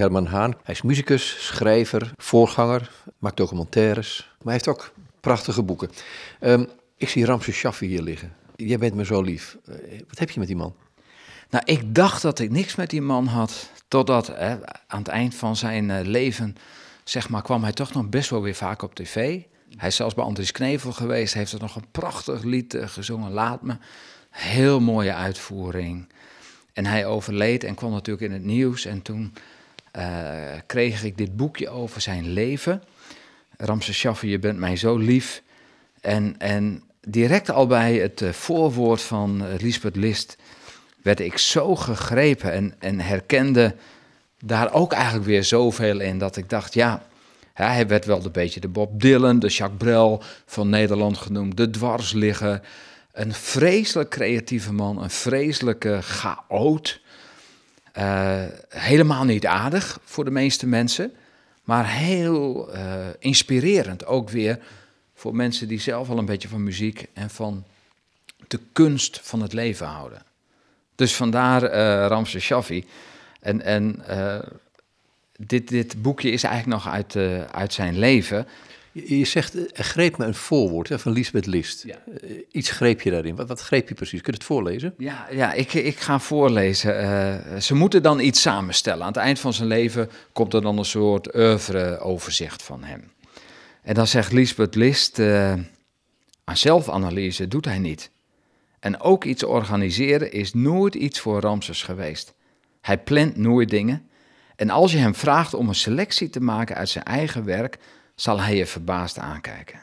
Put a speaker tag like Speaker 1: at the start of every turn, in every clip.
Speaker 1: Herman Haan. Hij is muzikus, schrijver, voorganger, maakt documentaires. Maar hij heeft ook prachtige boeken. Ehm, ik zie Ramses Shaffi hier liggen. Jij bent me zo lief. Eh, wat heb je met die man?
Speaker 2: Nou, ik dacht dat ik niks met die man had. Totdat hè, aan het eind van zijn eh, leven, zeg maar, kwam hij toch nog best wel weer vaak op tv. Hij is zelfs bij Andries Knevel geweest. Heeft er nog een prachtig lied uh, gezongen, Laat Me. Heel mooie uitvoering. En hij overleed en kwam natuurlijk in het nieuws. En toen uh, kreeg ik dit boekje over zijn leven. Ramses je bent mij zo lief. En, en direct al bij het uh, voorwoord van uh, Lisbeth List werd ik zo gegrepen en, en herkende daar ook eigenlijk weer zoveel in dat ik dacht, ja, hij werd wel een beetje de Bob Dylan, de Jacques Brel van Nederland genoemd, de dwarsligger. Een vreselijk creatieve man, een vreselijke chaot. Uh, helemaal niet aardig voor de meeste mensen, maar heel uh, inspirerend ook weer voor mensen die zelf al een beetje van muziek en van de kunst van het leven houden. Dus vandaar uh, Ramses Shaffi. En, en dit, dit boekje is eigenlijk nog uit, uit zijn leven.
Speaker 1: Je, je zegt, er greep me een voorwoord hè, van Lisbeth List. Ja. Uh, iets greep je daarin. Wat, wat greep je precies? Kun je het voorlezen?
Speaker 2: Ja, ja ik, ik ga voorlezen. Uh, ze moeten dan iets samenstellen. Aan het eind van zijn leven komt er dan een soort oeuvre-overzicht van hem. En dan zegt Lisbeth List, uh, aan zelfanalyse doet hij niet. En ook iets organiseren is nooit iets voor Ramses geweest. Hij plant nooit dingen. En als je hem vraagt om een selectie te maken uit zijn eigen werk, zal hij je verbaasd aankijken.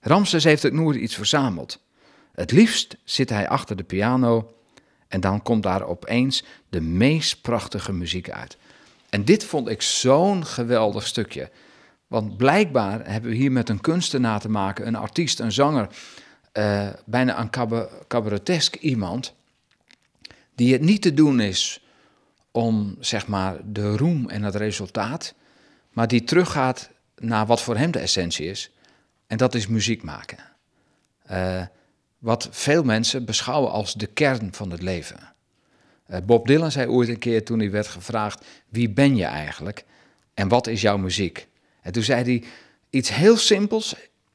Speaker 2: Ramses heeft ook nooit iets verzameld. Het liefst zit hij achter de piano en dan komt daar opeens de meest prachtige muziek uit. En dit vond ik zo'n geweldig stukje. Want blijkbaar hebben we hier met een kunstenaar te maken, een artiest, een zanger, uh, bijna een cabaretesk iemand, die het niet te doen is om zeg maar de roem en het resultaat, maar die teruggaat naar wat voor hem de essentie is. En dat is muziek maken. Uh, wat veel mensen beschouwen als de kern van het leven. Uh, Bob Dylan zei ooit een keer toen hij werd gevraagd: Wie ben je eigenlijk? En wat is jouw muziek? En toen zei hij iets heel simpels,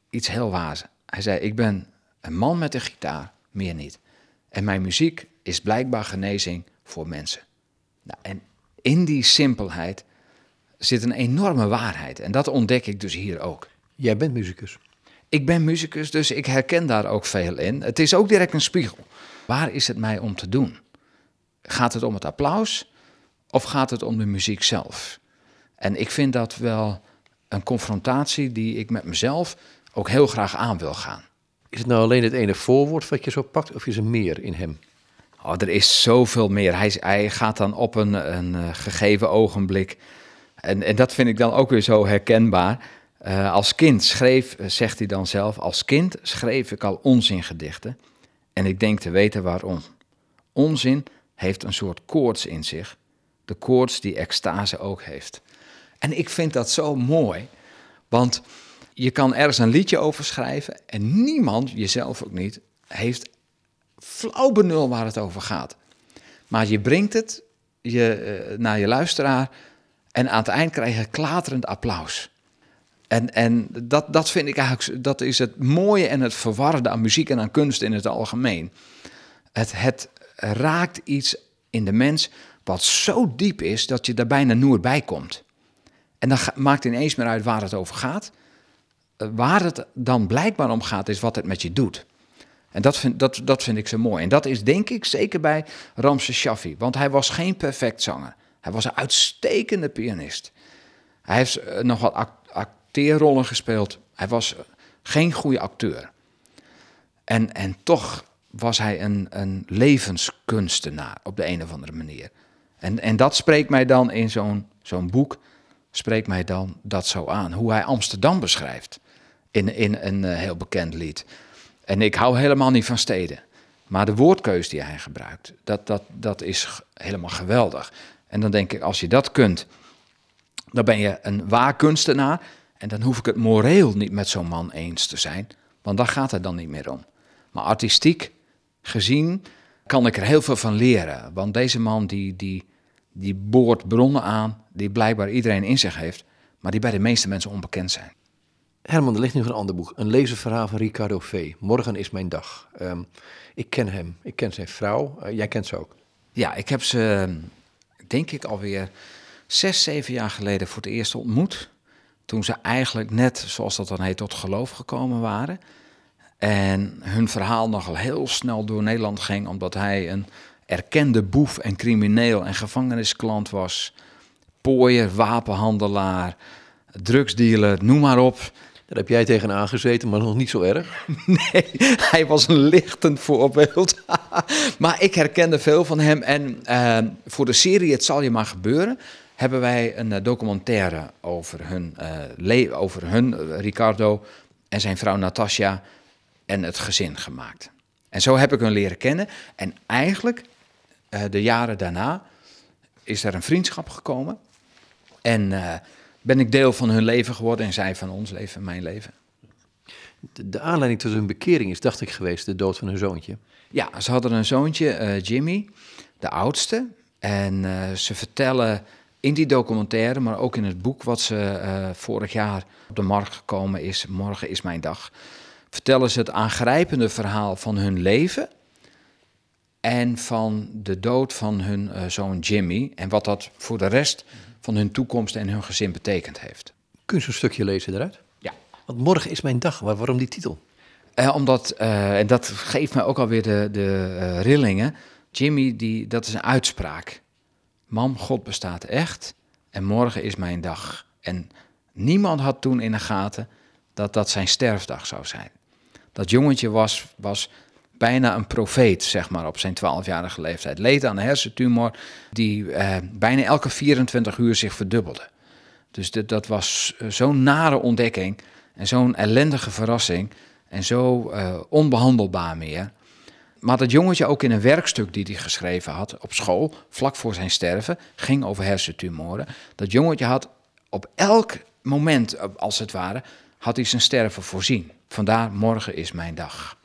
Speaker 2: iets heel waars. Hij zei: Ik ben een man met een gitaar, meer niet. En mijn muziek is blijkbaar genezing voor mensen. Nou, en in die simpelheid zit een enorme waarheid. En dat ontdek ik dus hier ook.
Speaker 1: Jij bent muzikus.
Speaker 2: Ik ben muzikus, dus ik herken daar ook veel in. Het is ook direct een spiegel. Waar is het mij om te doen? Gaat het om het applaus of gaat het om de muziek zelf? En ik vind dat wel een confrontatie die ik met mezelf ook heel graag aan wil gaan.
Speaker 1: Is het nou alleen het ene voorwoord wat je zo pakt, of is er meer in hem?
Speaker 2: Oh, er is zoveel meer. Hij, hij gaat dan op een, een uh, gegeven ogenblik. En, en dat vind ik dan ook weer zo herkenbaar. Uh, als kind schreef, zegt hij dan zelf, als kind schreef ik al onzingedichten. En ik denk te weten waarom. Onzin heeft een soort koorts in zich. De koorts die extase ook heeft. En ik vind dat zo mooi, want je kan ergens een liedje over schrijven en niemand, jezelf ook niet, heeft flauw benul waar het over gaat. Maar je brengt het je, uh, naar je luisteraar en aan het eind krijg je klaterend applaus. En, en dat, dat vind ik eigenlijk, dat is het mooie en het verwarde aan muziek en aan kunst in het algemeen. Het, het raakt iets in de mens wat zo diep is dat je er bijna nooit bij komt. En dan maakt ineens meer uit waar het over gaat. Eh, waar het dan blijkbaar om gaat, is wat het met je doet. En dat vind, dat, dat vind ik zo mooi. En dat is denk ik zeker bij Ramses Shaffi. Want hij was geen perfect zanger. Hij was een uitstekende pianist. Hij heeft uh, nog wat act acteerrollen gespeeld. Hij was uh, geen goede acteur. En, en toch was hij een, een levenskunstenaar op de een of andere manier. En, en dat spreekt mij dan in zo'n zo'n boek spreekt mij dan dat zo aan. Hoe hij Amsterdam beschrijft in, in een uh, heel bekend lied. En ik hou helemaal niet van steden. Maar de woordkeus die hij gebruikt, dat, dat, dat is helemaal geweldig. En dan denk ik, als je dat kunt, dan ben je een waar kunstenaar. En dan hoef ik het moreel niet met zo'n man eens te zijn. Want daar gaat het dan niet meer om. Maar artistiek gezien kan ik er heel veel van leren. Want deze man die, die, die boort bronnen aan die blijkbaar iedereen in zich heeft, maar die bij de meeste mensen onbekend zijn.
Speaker 1: Herman, er ligt nu een ander boek. Een lezenverhaal van Ricardo V. Morgen is mijn dag. Ehm, ik ken hem. Ik ken zijn vrouw. Eh, jij kent ze ook.
Speaker 2: Ja, ik heb ze, denk ik, alweer zes, zeven jaar geleden voor het eerst ontmoet. Toen ze eigenlijk net, zoals dat dan heet, tot geloof gekomen waren. En hun verhaal nogal heel snel door Nederland ging, omdat hij een erkende boef en crimineel en gevangenisklant was. Pooier, wapenhandelaar, drugsdealer, noem maar op.
Speaker 1: Daar heb jij tegen aangezeten, maar nog niet zo erg.
Speaker 2: Nee, hij was een lichtend voorbeeld. maar ik herkende veel van hem. En uh, voor de serie Het zal je maar gebeuren hebben wij een uh, documentaire over hun, uh, over hun Ricardo en zijn vrouw Natasja en het gezin gemaakt. En zo heb ik hun leren kennen. En eigenlijk, de jaren daarna, is er een vriendschap gekomen. En ben ik deel van hun leven geworden en zij van ons leven, mijn leven.
Speaker 1: De, de, aanleiding tot hun bekering is, dacht ik, geweest de dood van hun zoontje.
Speaker 2: Ja, ze hadden een zoontje, uh, Jimmy, de oudste. En uh, ze vertellen in die documentaire, maar ook in het boek wat ze uh, vorig jaar op de markt gekomen is, Morgen is mijn dag, vertellen ze het aangrijpende verhaal van hun leven en van de dood van hun zoon Jimmy en wat dat voor de rest van hun toekomst en hun gezin betekend heeft.
Speaker 1: Kun je een stukje lezen eruit?
Speaker 2: Ja.
Speaker 1: Want morgen is mijn dag. Waarom die titel?
Speaker 2: Uh, omdat, uh, en dat geeft mij ook alweer de, de uh, rillingen. Jimmy, die, dat is een uitspraak. Mam, God bestaat echt en morgen is mijn dag. En niemand had toen in de gaten dat dat zijn sterfdag zou zijn. Dat jongetje was, was bijna een profeet, zeg maar, op zijn 12-jarige leeftijd. Leed aan een hersentumor die eh, bijna elke 24 uur zich verdubbelde. Dus dat was zo'n nare ontdekking en zo'n ellendige verrassing en zo uh, onbehandelbaar meer. Maar dat jongetje ook in een werkstuk die hij geschreven had op school, vlak voor zijn sterven, ging over hersentumoren. Dat jongetje had op elk moment, als het ware, had hij zijn sterven voorzien. Vandaar morgen is mijn dag.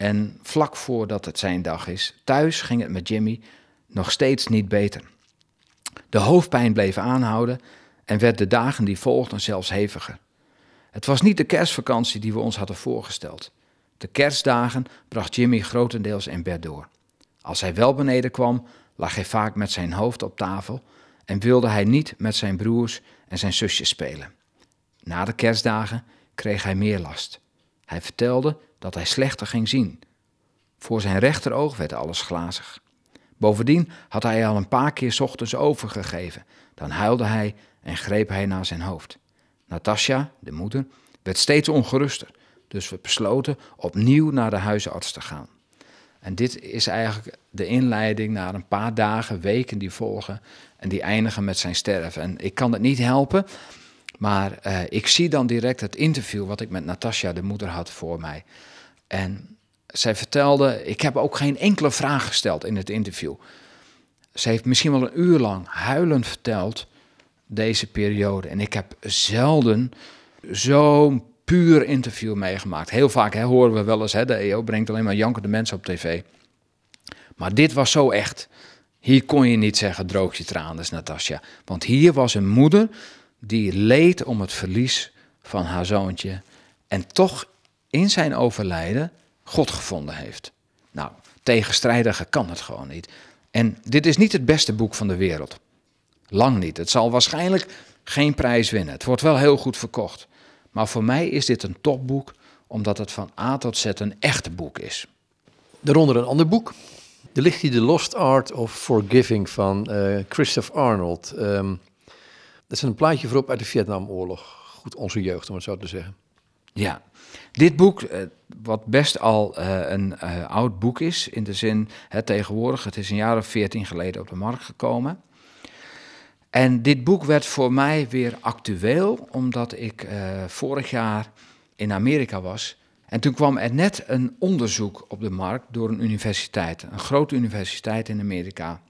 Speaker 2: En vlak voordat het zijn dag is, thuis ging het met Jimmy nog steeds niet beter. De hoofdpijn bleef aanhouden en werd de dagen die volgden zelfs heviger. Het was niet de kerstvakantie die we ons hadden voorgesteld. De kerstdagen bracht Jimmy grotendeels in bed door. Als hij wel beneden kwam, lag hij vaak met zijn hoofd op tafel en wilde hij niet met zijn broers en zijn zusjes spelen. Na de kerstdagen kreeg hij meer last. Hij vertelde dat hij slechter ging zien. Voor zijn rechteroog werd alles glazig. Bovendien had hij al een paar keer ochtends overgegeven. Dan huilde hij en greep hij naar zijn hoofd. Natasja, de moeder, werd steeds ongeruster, dus we besloten opnieuw naar de huisarts te gaan. En dit is eigenlijk de inleiding naar een paar dagen, weken die volgen en die eindigen met zijn sterven. En ik kan het niet helpen, maar uh, ik zie dan direct het interview wat ik met Natasja, de moeder, had voor mij. En zij vertelde, ik heb ook geen enkele vraag gesteld in het interview. Ze heeft misschien wel een uur lang huilend verteld deze periode. En ik heb zelden zo'n puur interview meegemaakt. Heel vaak hè, horen we wel eens, hè, de EO brengt alleen maar jankende mensen op tv. Maar dit was zo echt. Hier kon je niet zeggen, droog je tranen, Natasja. Want hier was een moeder die leed om het verlies van haar zoontje. En toch in zijn overlijden God gevonden heeft. Nou, tegenstrijdige kan het gewoon niet. En dit is niet het beste boek van de wereld. Lang niet. Het zal waarschijnlijk geen prijs winnen. Het wordt wel heel goed verkocht. Maar voor mij is dit een topboek, omdat het van A tot Z een echt boek is.
Speaker 1: Daaronder een ander boek. Er ligt hier The Lost Art of Forgiving van uh, Christopher Arnold. Um, dat is een plaatje voorop uit de Vietnamoorlog. Goed, onze jeugd, om het zo te zeggen.
Speaker 2: Ja, dit boek, eh, wat best al uh, een uh, oud boek is, in de zin, hè, tegenwoordig, het is een jaar of veertien geleden op de markt gekomen. En dit boek werd voor mij weer actueel, omdat ik vorig jaar in Amerika was. En toen kwam er net een onderzoek op de markt door een universiteit, een grote universiteit in Amerika,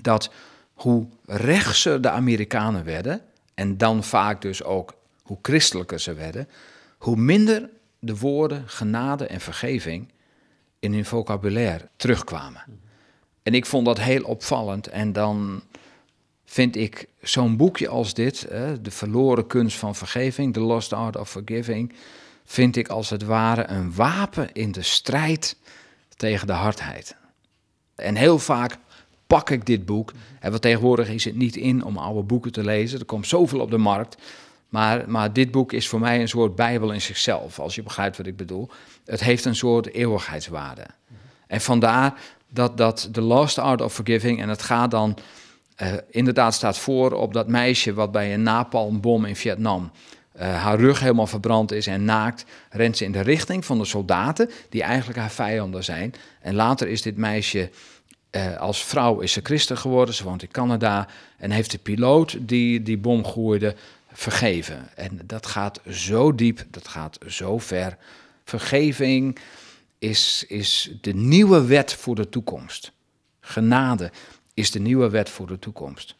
Speaker 2: dat hoe rechtser de Amerikanen werden, en dan vaak dus ook hoe christelijker ze werden, hoe minder de woorden genade en vergeving in hun vocabulaire terugkwamen. En ik vond dat heel opvallend. En dan vind ik zo'n boekje als dit, De verloren kunst van vergeving, The Lost Art of Forgiving, vind ik als het ware een wapen in de strijd tegen de hardheid. En heel vaak pak ik dit boek. En wat tegenwoordig is het niet in om oude boeken te lezen. Er komt zoveel op de markt. Maar, maar dit boek is voor mij een soort Bijbel in zichzelf, als je begrijpt wat ik bedoel. Het heeft een soort eeuwigheidswaarde. En vandaar dat, dat The Lost Art of Forgiving, en het gaat dan uh, inderdaad staat voor op dat meisje wat bij een napalmbom in Vietnam uh, haar rug helemaal verbrand is en naakt, rent ze in de richting van de soldaten die eigenlijk haar vijanden zijn. En later is dit meisje uh, als vrouw is ze christen geworden, ze woont in Canada en heeft de piloot die die bom gooide vergeven. En dat gaat zo diep, dat gaat zo ver. Vergeving is, is de nieuwe wet voor de toekomst. Genade is de nieuwe wet voor de toekomst.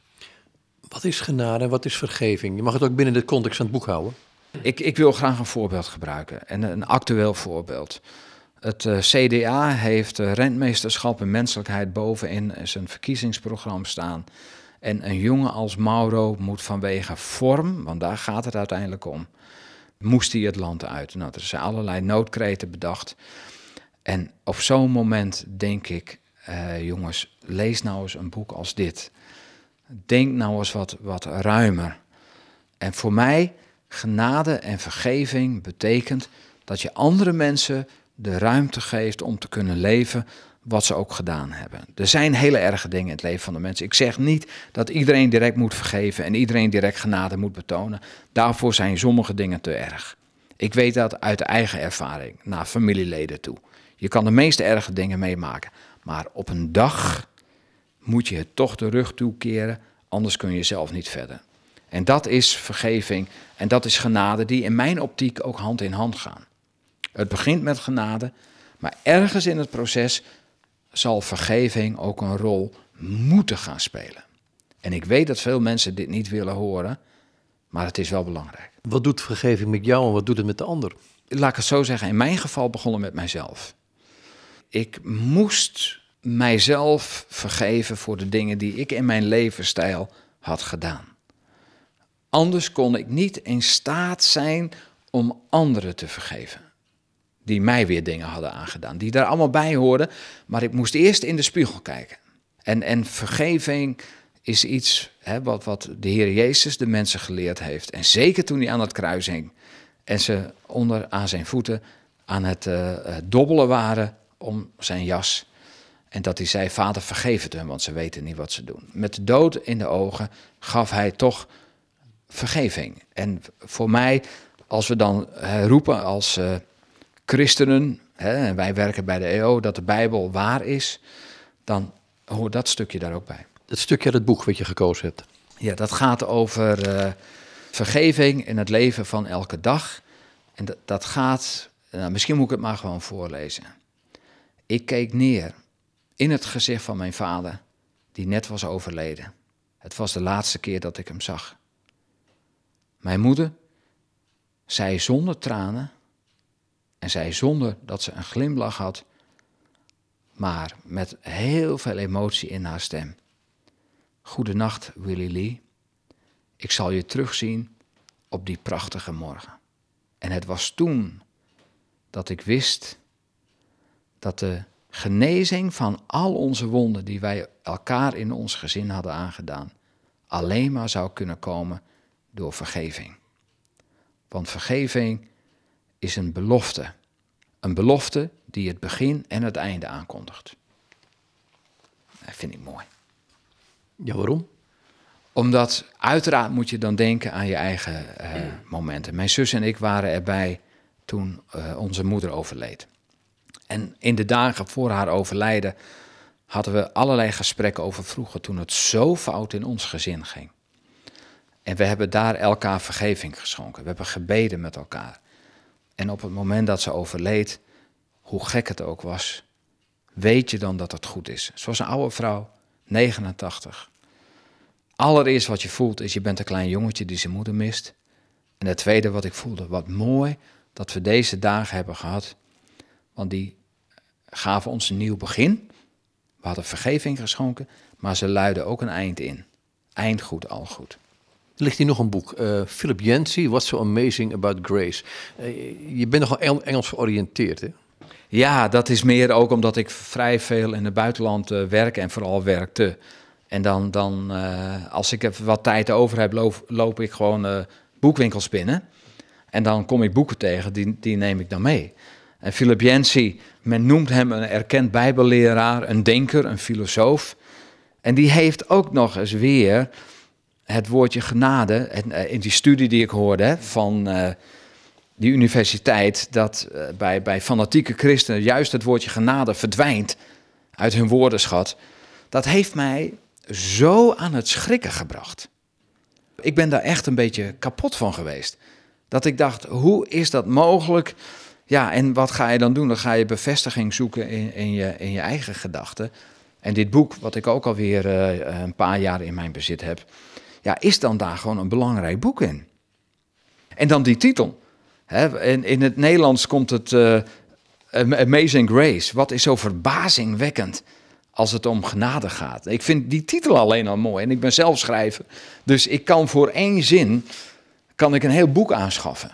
Speaker 1: Wat is genade en wat is vergeving? Je mag het ook binnen de context van het boek houden.
Speaker 2: Ik, ik wil graag een voorbeeld gebruiken, en een actueel voorbeeld. Het eh, CDA heeft uh, rentmeesterschap en menselijkheid bovenin zijn verkiezingsprogramma staan. En een jongen als Mauro moet vanwege vorm, want daar gaat het uiteindelijk om, moest hij het land uit. Nou, er zijn allerlei noodkreten bedacht. En op zo'n moment denk ik, uh, jongens, lees nou eens een boek als dit. Denk nou eens wat, wat ruimer. En voor mij, genade en vergeving betekent dat je andere mensen de ruimte geeft om te kunnen leven wat ze ook gedaan hebben. Er zijn hele erge dingen in het leven van de mensen. Ik zeg niet dat iedereen direct moet vergeven en iedereen direct genade moet betonen. Daarvoor zijn sommige dingen te erg. Ik weet dat uit eigen ervaring, naar familieleden toe. Je kan de meest erge dingen meemaken. Maar op een dag moet je het toch de rug toekeren, anders kun je zelf niet verder. En dat is vergeving en dat is genade die in mijn optiek ook hand in hand gaan. Het begint met genade, maar ergens in het proces zal vergeving ook een rol moeten gaan spelen. En ik weet dat veel mensen dit niet willen horen, maar het is wel belangrijk.
Speaker 1: Wat doet vergeving met jou en wat doet het met de ander?
Speaker 2: Laat ik het zo zeggen, in mijn geval begonnen met mijzelf. Ik moest mijzelf vergeven voor de dingen die ik in mijn levensstijl had gedaan. Anders kon ik niet in staat zijn om anderen te vergeven. Die mij weer dingen hadden aangedaan, die daar allemaal bij hoorden. Maar ik moest eerst in de spiegel kijken. En, en vergeving is iets hè, wat, wat de Heer Jezus de mensen geleerd heeft. En zeker toen hij aan het kruis hing en ze onder aan zijn voeten aan het uh, dobbelen waren om zijn jas. En dat hij zei, vader vergeef het hun, want ze weten niet wat ze doen. Met de dood in de ogen gaf hij toch vergeving. En voor mij, als we dan roepen als uh, christenen, hè, en wij werken bij de EO, dat de Bijbel waar is, dan hoort dat stukje daar ook bij.
Speaker 1: Het stukje uit het boek wat je gekozen hebt.
Speaker 2: Ja, dat gaat over uh, vergeving in het leven van elke dag. En dat, dat gaat, nou, misschien moet ik het maar gewoon voorlezen. Ik keek neer in het gezicht van mijn vader, die net was overleden. Het was de laatste keer dat ik hem zag. Mijn moeder zei zonder tranen en zei zonder dat ze een glimlach had, maar met heel veel emotie in haar stem. Goedenacht, Willy Lee. Ik zal je terugzien op die prachtige morgen. En het was toen dat ik wist dat de genezing van al onze wonden die wij elkaar in ons gezin hadden aangedaan, alleen maar zou kunnen komen door vergeving. Want vergeving is een belofte. Een belofte die het begin en het einde aankondigt. Dat vind ik mooi.
Speaker 1: Ja, waarom?
Speaker 2: Omdat uiteraard moet je dan denken aan je eigen uh, momenten. Mijn zus en ik waren erbij toen uh, onze moeder overleed. En in de dagen voor haar overlijden hadden we allerlei gesprekken over vroeger toen het zo fout in ons gezin ging. En we hebben daar elkaar vergeving geschonken. We hebben gebeden met elkaar. En op het moment dat ze overleed, hoe gek het ook was, weet je dan dat het goed is. Zoals een oude vrouw, 89. Allereerst wat je voelt is, je bent een klein jongetje die zijn moeder mist. En het tweede wat ik voelde, wat mooi dat we deze dagen hebben gehad want die gaven ons een nieuw begin. We hadden vergeving geschonken, maar ze luiden ook een eind in. eind goed, al goed.
Speaker 1: Er ligt hier nog een boek, uh, Philip Yancey, What's So Amazing About Grace. Uh, je bent nogal Engels georiënteerd, hè?
Speaker 2: Ja, dat is meer ook omdat ik vrij veel in het buitenland uh, werk en vooral werkte. En dan, dan als ik even wat tijd over heb, loop, loop ik gewoon boekwinkels binnen. En dan kom ik boeken tegen, die, die neem ik dan mee. En Philip Yancey, men noemt hem een erkend bijbelleraar, een denker, een filosoof. En die heeft ook nog eens weer het woordje genade, eh, in die studie die ik hoorde van uh, die universiteit, dat uh, bij, bij fanatieke christenen juist het woordje genade verdwijnt uit hun woordenschat, dat heeft mij zo aan het schrikken gebracht. Ik ben daar echt een beetje kapot van geweest. Dat ik dacht, hoe is dat mogelijk? Ja, en wat ga je dan doen? Dan ga je bevestiging zoeken in, in je, in je eigen gedachten. En dit boek, wat ik ook alweer uh, een paar jaar in mijn bezit heb, ja, is dan daar gewoon een belangrijk boek in. En dan die titel. Hè, in, in het Nederlands komt het uh, Amazing Grace. Wat is zo verbazingwekkend als het om genade gaat. Ik vind die titel alleen al mooi. En ik ben zelf schrijver. Dus ik kan voor één zin kan ik een heel boek aanschaffen.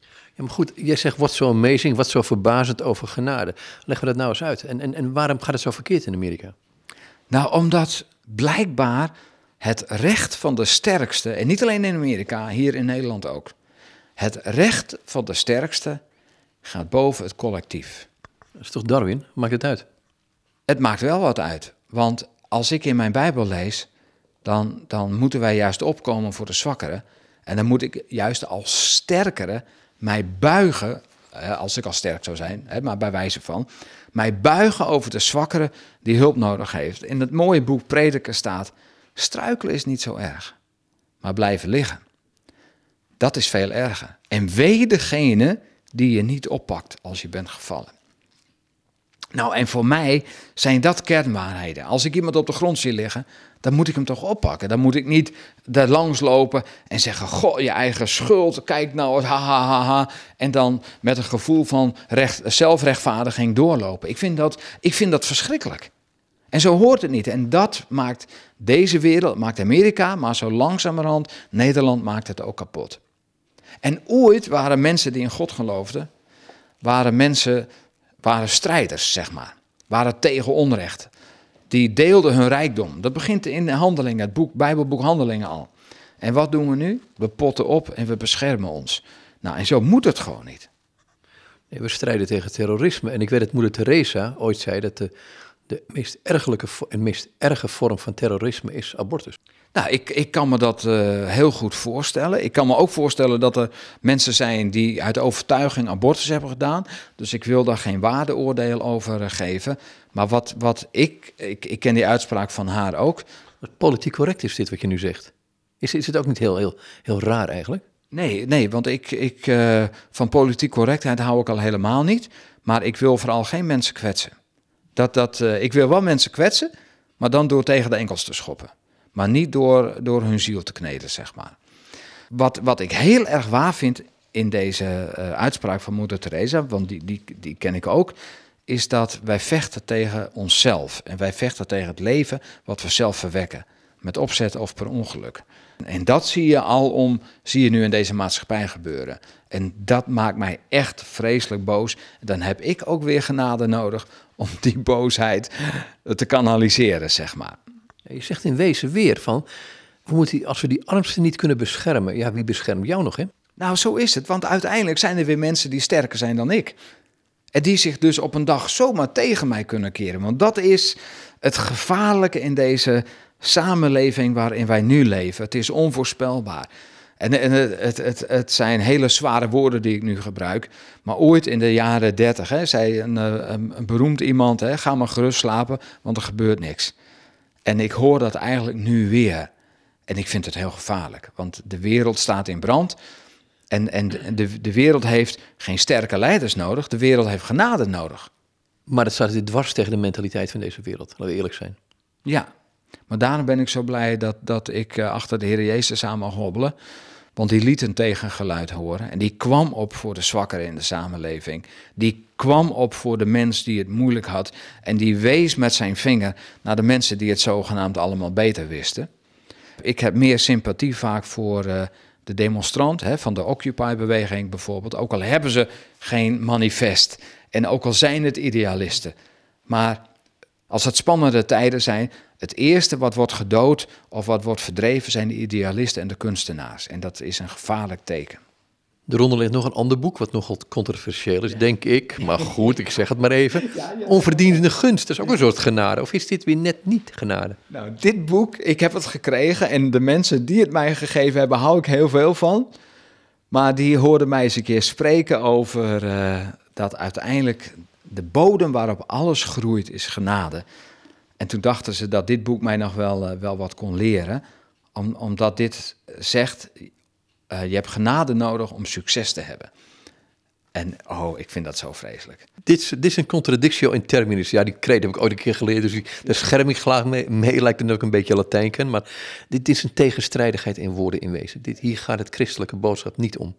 Speaker 1: Ja, maar goed, jij zegt wat zo amazing, wat zo verbazend over genade. Leggen we dat nou eens uit. En, en, en waarom gaat het zo verkeerd in Amerika?
Speaker 2: Nou, omdat blijkbaar het recht van de sterkste, en niet alleen in Amerika, hier in Nederland ook. Het recht van de sterkste gaat boven het collectief.
Speaker 1: Dat is toch Darwin? Maakt het uit?
Speaker 2: Het maakt wel wat uit. Want als ik in mijn Bijbel lees, dan, dan moeten wij juist opkomen voor de zwakkeren. En dan moet ik juist als sterkere mij buigen, als ik al sterk zou zijn, maar bij wijze van, mij buigen over de zwakkere die hulp nodig heeft. In het mooie boek Prediker staat, struikelen is niet zo erg, maar blijven liggen. Dat is veel erger. En wee degene die je niet oppakt als je bent gevallen. Nou, en voor mij zijn dat kernwaarheden. Als ik iemand op de grond zie liggen, dan moet ik hem toch oppakken. Dan moet ik niet daar langs lopen en zeggen: Goh, je eigen schuld, kijk nou, ha, ha, ha, ha. En dan met een gevoel van recht, zelfrechtvaardiging doorlopen. Ik vind, dat, ik vind dat verschrikkelijk. En zo hoort het niet. En dat maakt deze wereld, maakt Amerika, maar zo langzamerhand, Nederland maakt het ook kapot. En ooit waren mensen die in God geloofden, waren mensen waren strijders, zeg maar. Waren tegen onrecht. Die deelden hun rijkdom. Dat begint in de handelingen, het boek, Bijbelboek Handelingen al. En wat doen we nu? We potten op en we beschermen ons. Nou, en zo moet het gewoon niet.
Speaker 1: Nee, we strijden tegen terrorisme. En ik weet dat moeder Teresa ooit zei dat de, de meest ergelijke en meest erge vorm van terrorisme is abortus.
Speaker 2: Nou, ik, ik kan me dat uh, heel goed voorstellen. Ik kan me ook voorstellen dat er mensen zijn die uit overtuiging abortus hebben gedaan. Dus ik wil daar geen waardeoordeel over uh, geven. Maar wat, wat ik, ik, ik ken die uitspraak van haar ook.
Speaker 1: Politiek correct is dit wat je nu zegt. Is, is het ook niet heel, heel, heel raar eigenlijk?
Speaker 2: Nee, nee want ik, ik, uh, van politiek correctheid hou ik al helemaal niet. Maar ik wil vooral geen mensen kwetsen. Dat, dat, ik wil wel mensen kwetsen, maar dan door tegen de enkels te schoppen maar niet door, door hun ziel te kneden, zeg maar. Wat, wat ik heel erg waar vind in deze uh, uitspraak van moeder Teresa, want die, die, die ken ik ook, is dat wij vechten tegen onszelf. En wij vechten tegen het leven wat we zelf verwekken, met opzet of per ongeluk. En dat zie je al om, zie je nu in deze maatschappij gebeuren. En dat maakt mij echt vreselijk boos. Dan heb ik ook weer genade nodig om die boosheid te kanaliseren, zeg maar.
Speaker 1: Je zegt in wezen weer van, we moeten, als we die armsten niet kunnen beschermen, ja, wie beschermt jou nog, hè?
Speaker 2: Nou, zo is het, want uiteindelijk zijn er weer mensen die sterker zijn dan ik. En die zich dus op een dag zomaar tegen mij kunnen keren. Want dat is het gevaarlijke in deze samenleving waarin wij nu leven. Het is onvoorspelbaar. En, en het, het, het, zijn hele zware woorden die ik nu gebruik. Maar ooit in de jaren dertig zei een, eh, een, een beroemd iemand: hè, ga maar gerust slapen, want er gebeurt niks. En ik hoor dat eigenlijk nu weer. En ik vind het heel gevaarlijk, want de wereld staat in brand. En, en de, de wereld heeft geen sterke leiders nodig, de wereld heeft genade nodig.
Speaker 1: Maar dat staat dwars tegen de mentaliteit van deze wereld, laten we eerlijk zijn.
Speaker 2: Ja, maar daarom ben ik zo blij dat, dat ik eh, achter de Heer Jezus aan mag hobbelen. Want die liet een tegengeluid horen. En die kwam op voor de zwakkeren in de samenleving. Die kwam op voor de mens die het moeilijk had. En die wees met zijn vinger naar de mensen die het zogenaamd allemaal beter wisten. Ik heb meer sympathie vaak voor uh, de demonstrant hè, van de Occupy-beweging bijvoorbeeld. Ook al hebben ze geen manifest en ook al zijn het idealisten. Maar als het spannende tijden zijn, het eerste wat wordt gedood of wat wordt verdreven zijn de idealisten en de kunstenaars. En dat is een gevaarlijk teken.
Speaker 1: Eronder ligt nog een ander boek, wat nogal controversieel is, denk ik. Maar goed, ik zeg het maar even. Onverdiende gunst, dat is ook een soort genade. Of is dit weer net niet genade?
Speaker 2: Nou, dit boek, ik heb het gekregen en de mensen die het mij gegeven hebben, hou ik heel veel van. Maar die hoorden mij eens een keer spreken over uh, dat uiteindelijk de bodem waarop alles groeit is genade. En toen dachten ze dat dit boek mij nog wel, uh, wel wat kon leren. Om, omdat dit zegt, uh, je hebt genade nodig om succes te hebben. En oh, ik vind dat zo vreselijk.
Speaker 1: Dit, dit is een contradictio in terminus. Ja, die kreet heb ik ooit een keer geleerd. Dus daar scherm ik graag mee, mee. Lijkt het ook een beetje Latijn ken. Maar dit is een tegenstrijdigheid in woorden in wezen. Dit, hier gaat het christelijke boodschap niet om.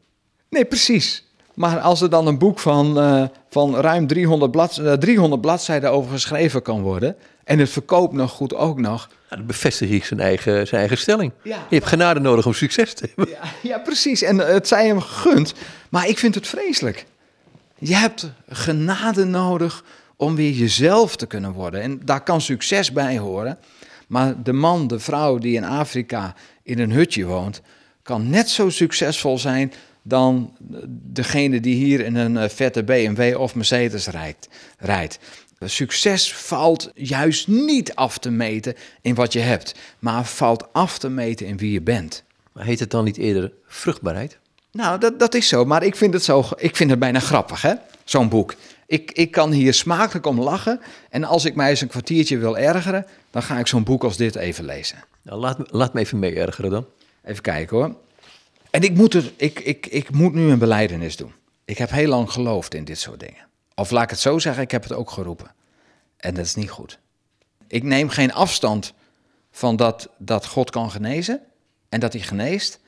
Speaker 2: Nee, precies. Maar als er dan een boek van, uh, van ruim 300, blad, uh, 300 bladzijden over geschreven kan worden. en het verkoopt nog goed ook nog.
Speaker 1: Ja, dan bevestig ik zijn eigen, zijn eigen stelling. Ja, je hebt genade nodig om succes te hebben.
Speaker 2: Ja, ja, precies. En het zij hem gegund. Maar ik vind het vreselijk. Je hebt genade nodig om weer jezelf te kunnen worden. En daar kan succes bij horen. Maar de man, de vrouw die in Afrika in een hutje woont, kan net zo succesvol zijn dan degene die hier in een eh, vette BMW of Mercedes rijdt. rijdt. Succes valt juist niet af te meten in wat je hebt, maar valt af te meten in wie je bent.
Speaker 1: Maar heet het dan niet eerder vruchtbaarheid?
Speaker 2: Nou, dat, dat is zo, maar ik vind het, zo, ik vind het bijna grappig, hè? zo'n boek. Ik, ik kan hier smakelijk om lachen. En als ik mij eens een kwartiertje wil ergeren, dan ga ik zo'n boek als dit even lezen.
Speaker 1: Nou, laat, laat me even mee ergeren dan.
Speaker 2: Even kijken hoor. En ik moet, er, ik, ik, ik moet nu een beleidenis doen. Ik heb heel lang geloofd in dit soort dingen. Of laat ik het zo zeggen, ik heb het ook geroepen. En dat is niet goed. Ik neem geen afstand van dat, dat God kan genezen en dat hij geneest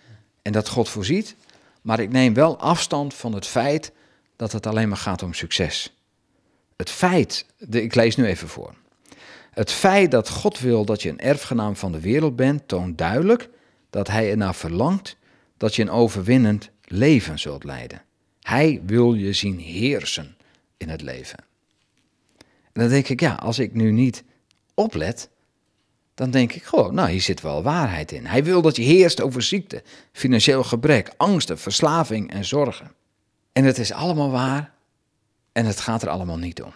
Speaker 2: en dat God voorziet. Maar ik neem wel afstand van het feit dat het alleen maar gaat om succes. Het feit, de, ik lees nu even voor. Het feit dat God wil dat je een erfgenaam van de wereld bent, toont duidelijk dat hij ernaar verlangt dat je een overwinnend leven zult leiden. Hij wil je zien heersen in het leven. En dan denk ik, ja, als ik nu niet oplet, dan denk ik, goh, nou, hier zit wel waarheid in. Hij wil dat je heerst over ziekte, financieel gebrek, angsten, verslaving en zorgen. En het is allemaal waar en het gaat er allemaal niet om.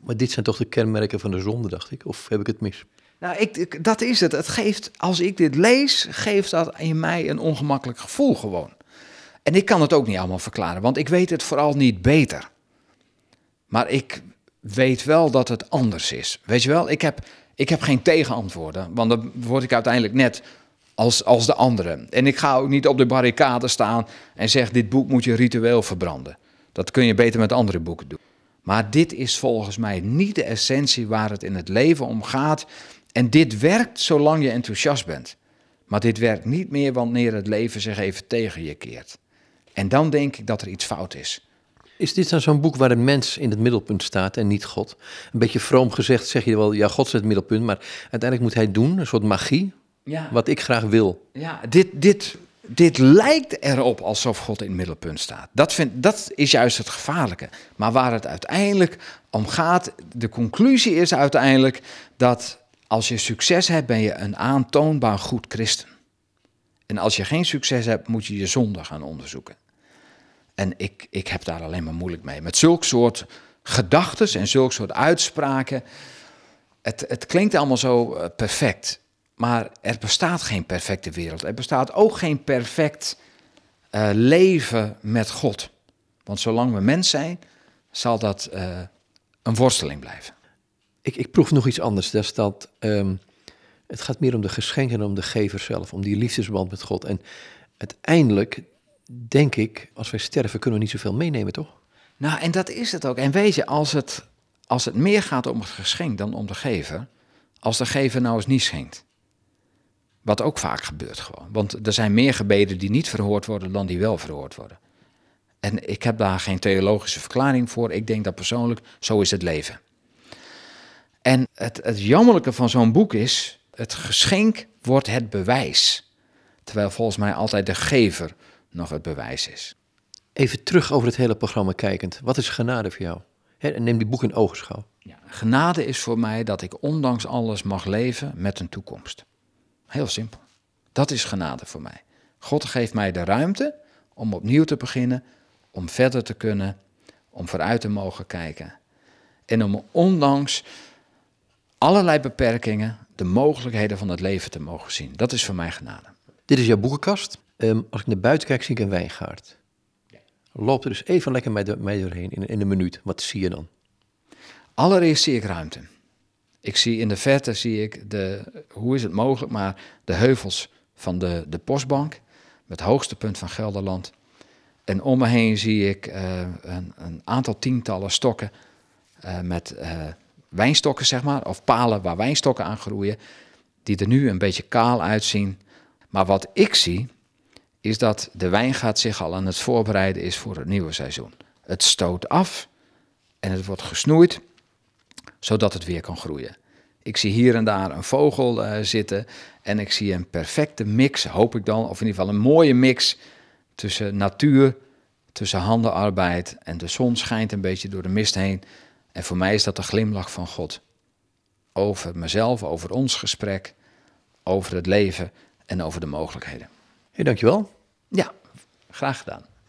Speaker 1: Maar dit zijn toch de kenmerken van de zonde, dacht ik? Of heb ik het mis?
Speaker 2: Nou, ik, dat is het. Het geeft, als ik dit lees, geeft dat in mij een ongemakkelijk gevoel gewoon. En ik kan het ook niet allemaal verklaren, want ik weet het vooral niet beter. Maar ik weet wel dat het anders is. Weet je wel, ik heb, ik heb geen tegenantwoorden, want dan word ik uiteindelijk net als, als de anderen. En ik ga ook niet op de barricade staan en zeg: dit boek moet je ritueel verbranden. Dat kun je beter met andere boeken doen. Maar dit is volgens mij niet de essentie waar het in het leven om gaat. En dit werkt zolang je enthousiast bent. Maar dit werkt niet meer wanneer het leven zich even tegen je keert. En dan denk ik dat er iets fout is.
Speaker 1: Is dit dan zo'n boek waar een mens in het middelpunt staat en niet God? Een beetje vroom gezegd zeg je wel, ja, God is het middelpunt, maar uiteindelijk moet hij doen, een soort magie, ja. wat ik graag wil.
Speaker 2: Ja, dit, dit, dit lijkt erop alsof God in het middelpunt staat. Dat, vind, dat is juist het gevaarlijke. Maar waar het uiteindelijk om gaat, de conclusie is uiteindelijk dat als je succes hebt, ben je een aantoonbaar goed christen. En als je geen succes hebt, moet je je zonde gaan onderzoeken. En ik, ik heb daar alleen maar moeilijk mee. Met zulk soort gedachten en zulk soort uitspraken. Het, het klinkt allemaal zo eh, perfect. Maar er bestaat geen perfecte wereld. Er bestaat ook geen perfect uh, leven met God. Want zolang we mens zijn, zal dat uh, een worsteling blijven.
Speaker 1: Ik, ik proef nog iets anders. Dat um, het gaat meer om de geschenken en om de gever zelf. Om die liefdesband met God. En uiteindelijk denk ik, als wij sterven, kunnen we niet zoveel meenemen, toch?
Speaker 2: Nou, en dat is het ook. En weet je, als het, als het meer gaat om het geschenk dan om de gever, als de gever nou eens niet schenkt. Wat ook vaak gebeurt gewoon. Want er zijn meer gebeden die niet verhoord worden dan die wel verhoord worden. En ik heb daar geen theologische verklaring voor. Ik denk dat persoonlijk, zo is het leven. En het, het jammerlijke van zo'n boek is, het geschenk wordt het bewijs. Terwijl volgens mij altijd de gever nog het bewijs is.
Speaker 1: Even terug over het hele programma kijkend. Wat is genade voor jou? En neem die boek in ogenschouw.
Speaker 2: Ja, genade is voor mij dat ik ondanks alles mag leven met een toekomst. Heel simpel. Dat is genade voor mij. God geeft mij de ruimte om opnieuw te beginnen, om verder te kunnen, om vooruit te mogen kijken. En om ondanks allerlei beperkingen de mogelijkheden van het leven te mogen zien. Dat is voor mij genade.
Speaker 1: Dit is jouw boekenkast. Ehm, als ik naar buiten kijk, zie ik een wijngaard. Loop er dus even lekker mee, mee doorheen in, in een minuut. Wat zie je dan?
Speaker 2: Allereerst zie ik ruimte. Ik zie in de verte, zie ik de, hoe is het mogelijk, maar de heuvels van de, de postbank, het hoogste punt van Gelderland. En om me heen zie ik uh, een, een, aantal tientallen stokken uh, met uh, wijnstokken, zeg maar, of palen waar wijnstokken aan groeien, die er nu een beetje kaal uitzien. Maar wat ik zie, is dat de wijngaard zich al aan het voorbereiden is voor het nieuwe seizoen. Het stoot af en het wordt gesnoeid, zodat het weer kan groeien. Ik zie hier en daar een vogel uh, zitten en ik zie een perfecte mix, hoop ik dan, of in ieder geval een mooie mix tussen natuur, tussen handenarbeid en de zon schijnt een beetje door de mist heen. En voor mij is dat de glimlach van God. Over mezelf, over ons gesprek, over het leven en over de mogelijkheden.
Speaker 1: Hey, dankjewel.
Speaker 2: Ja, graag gedaan.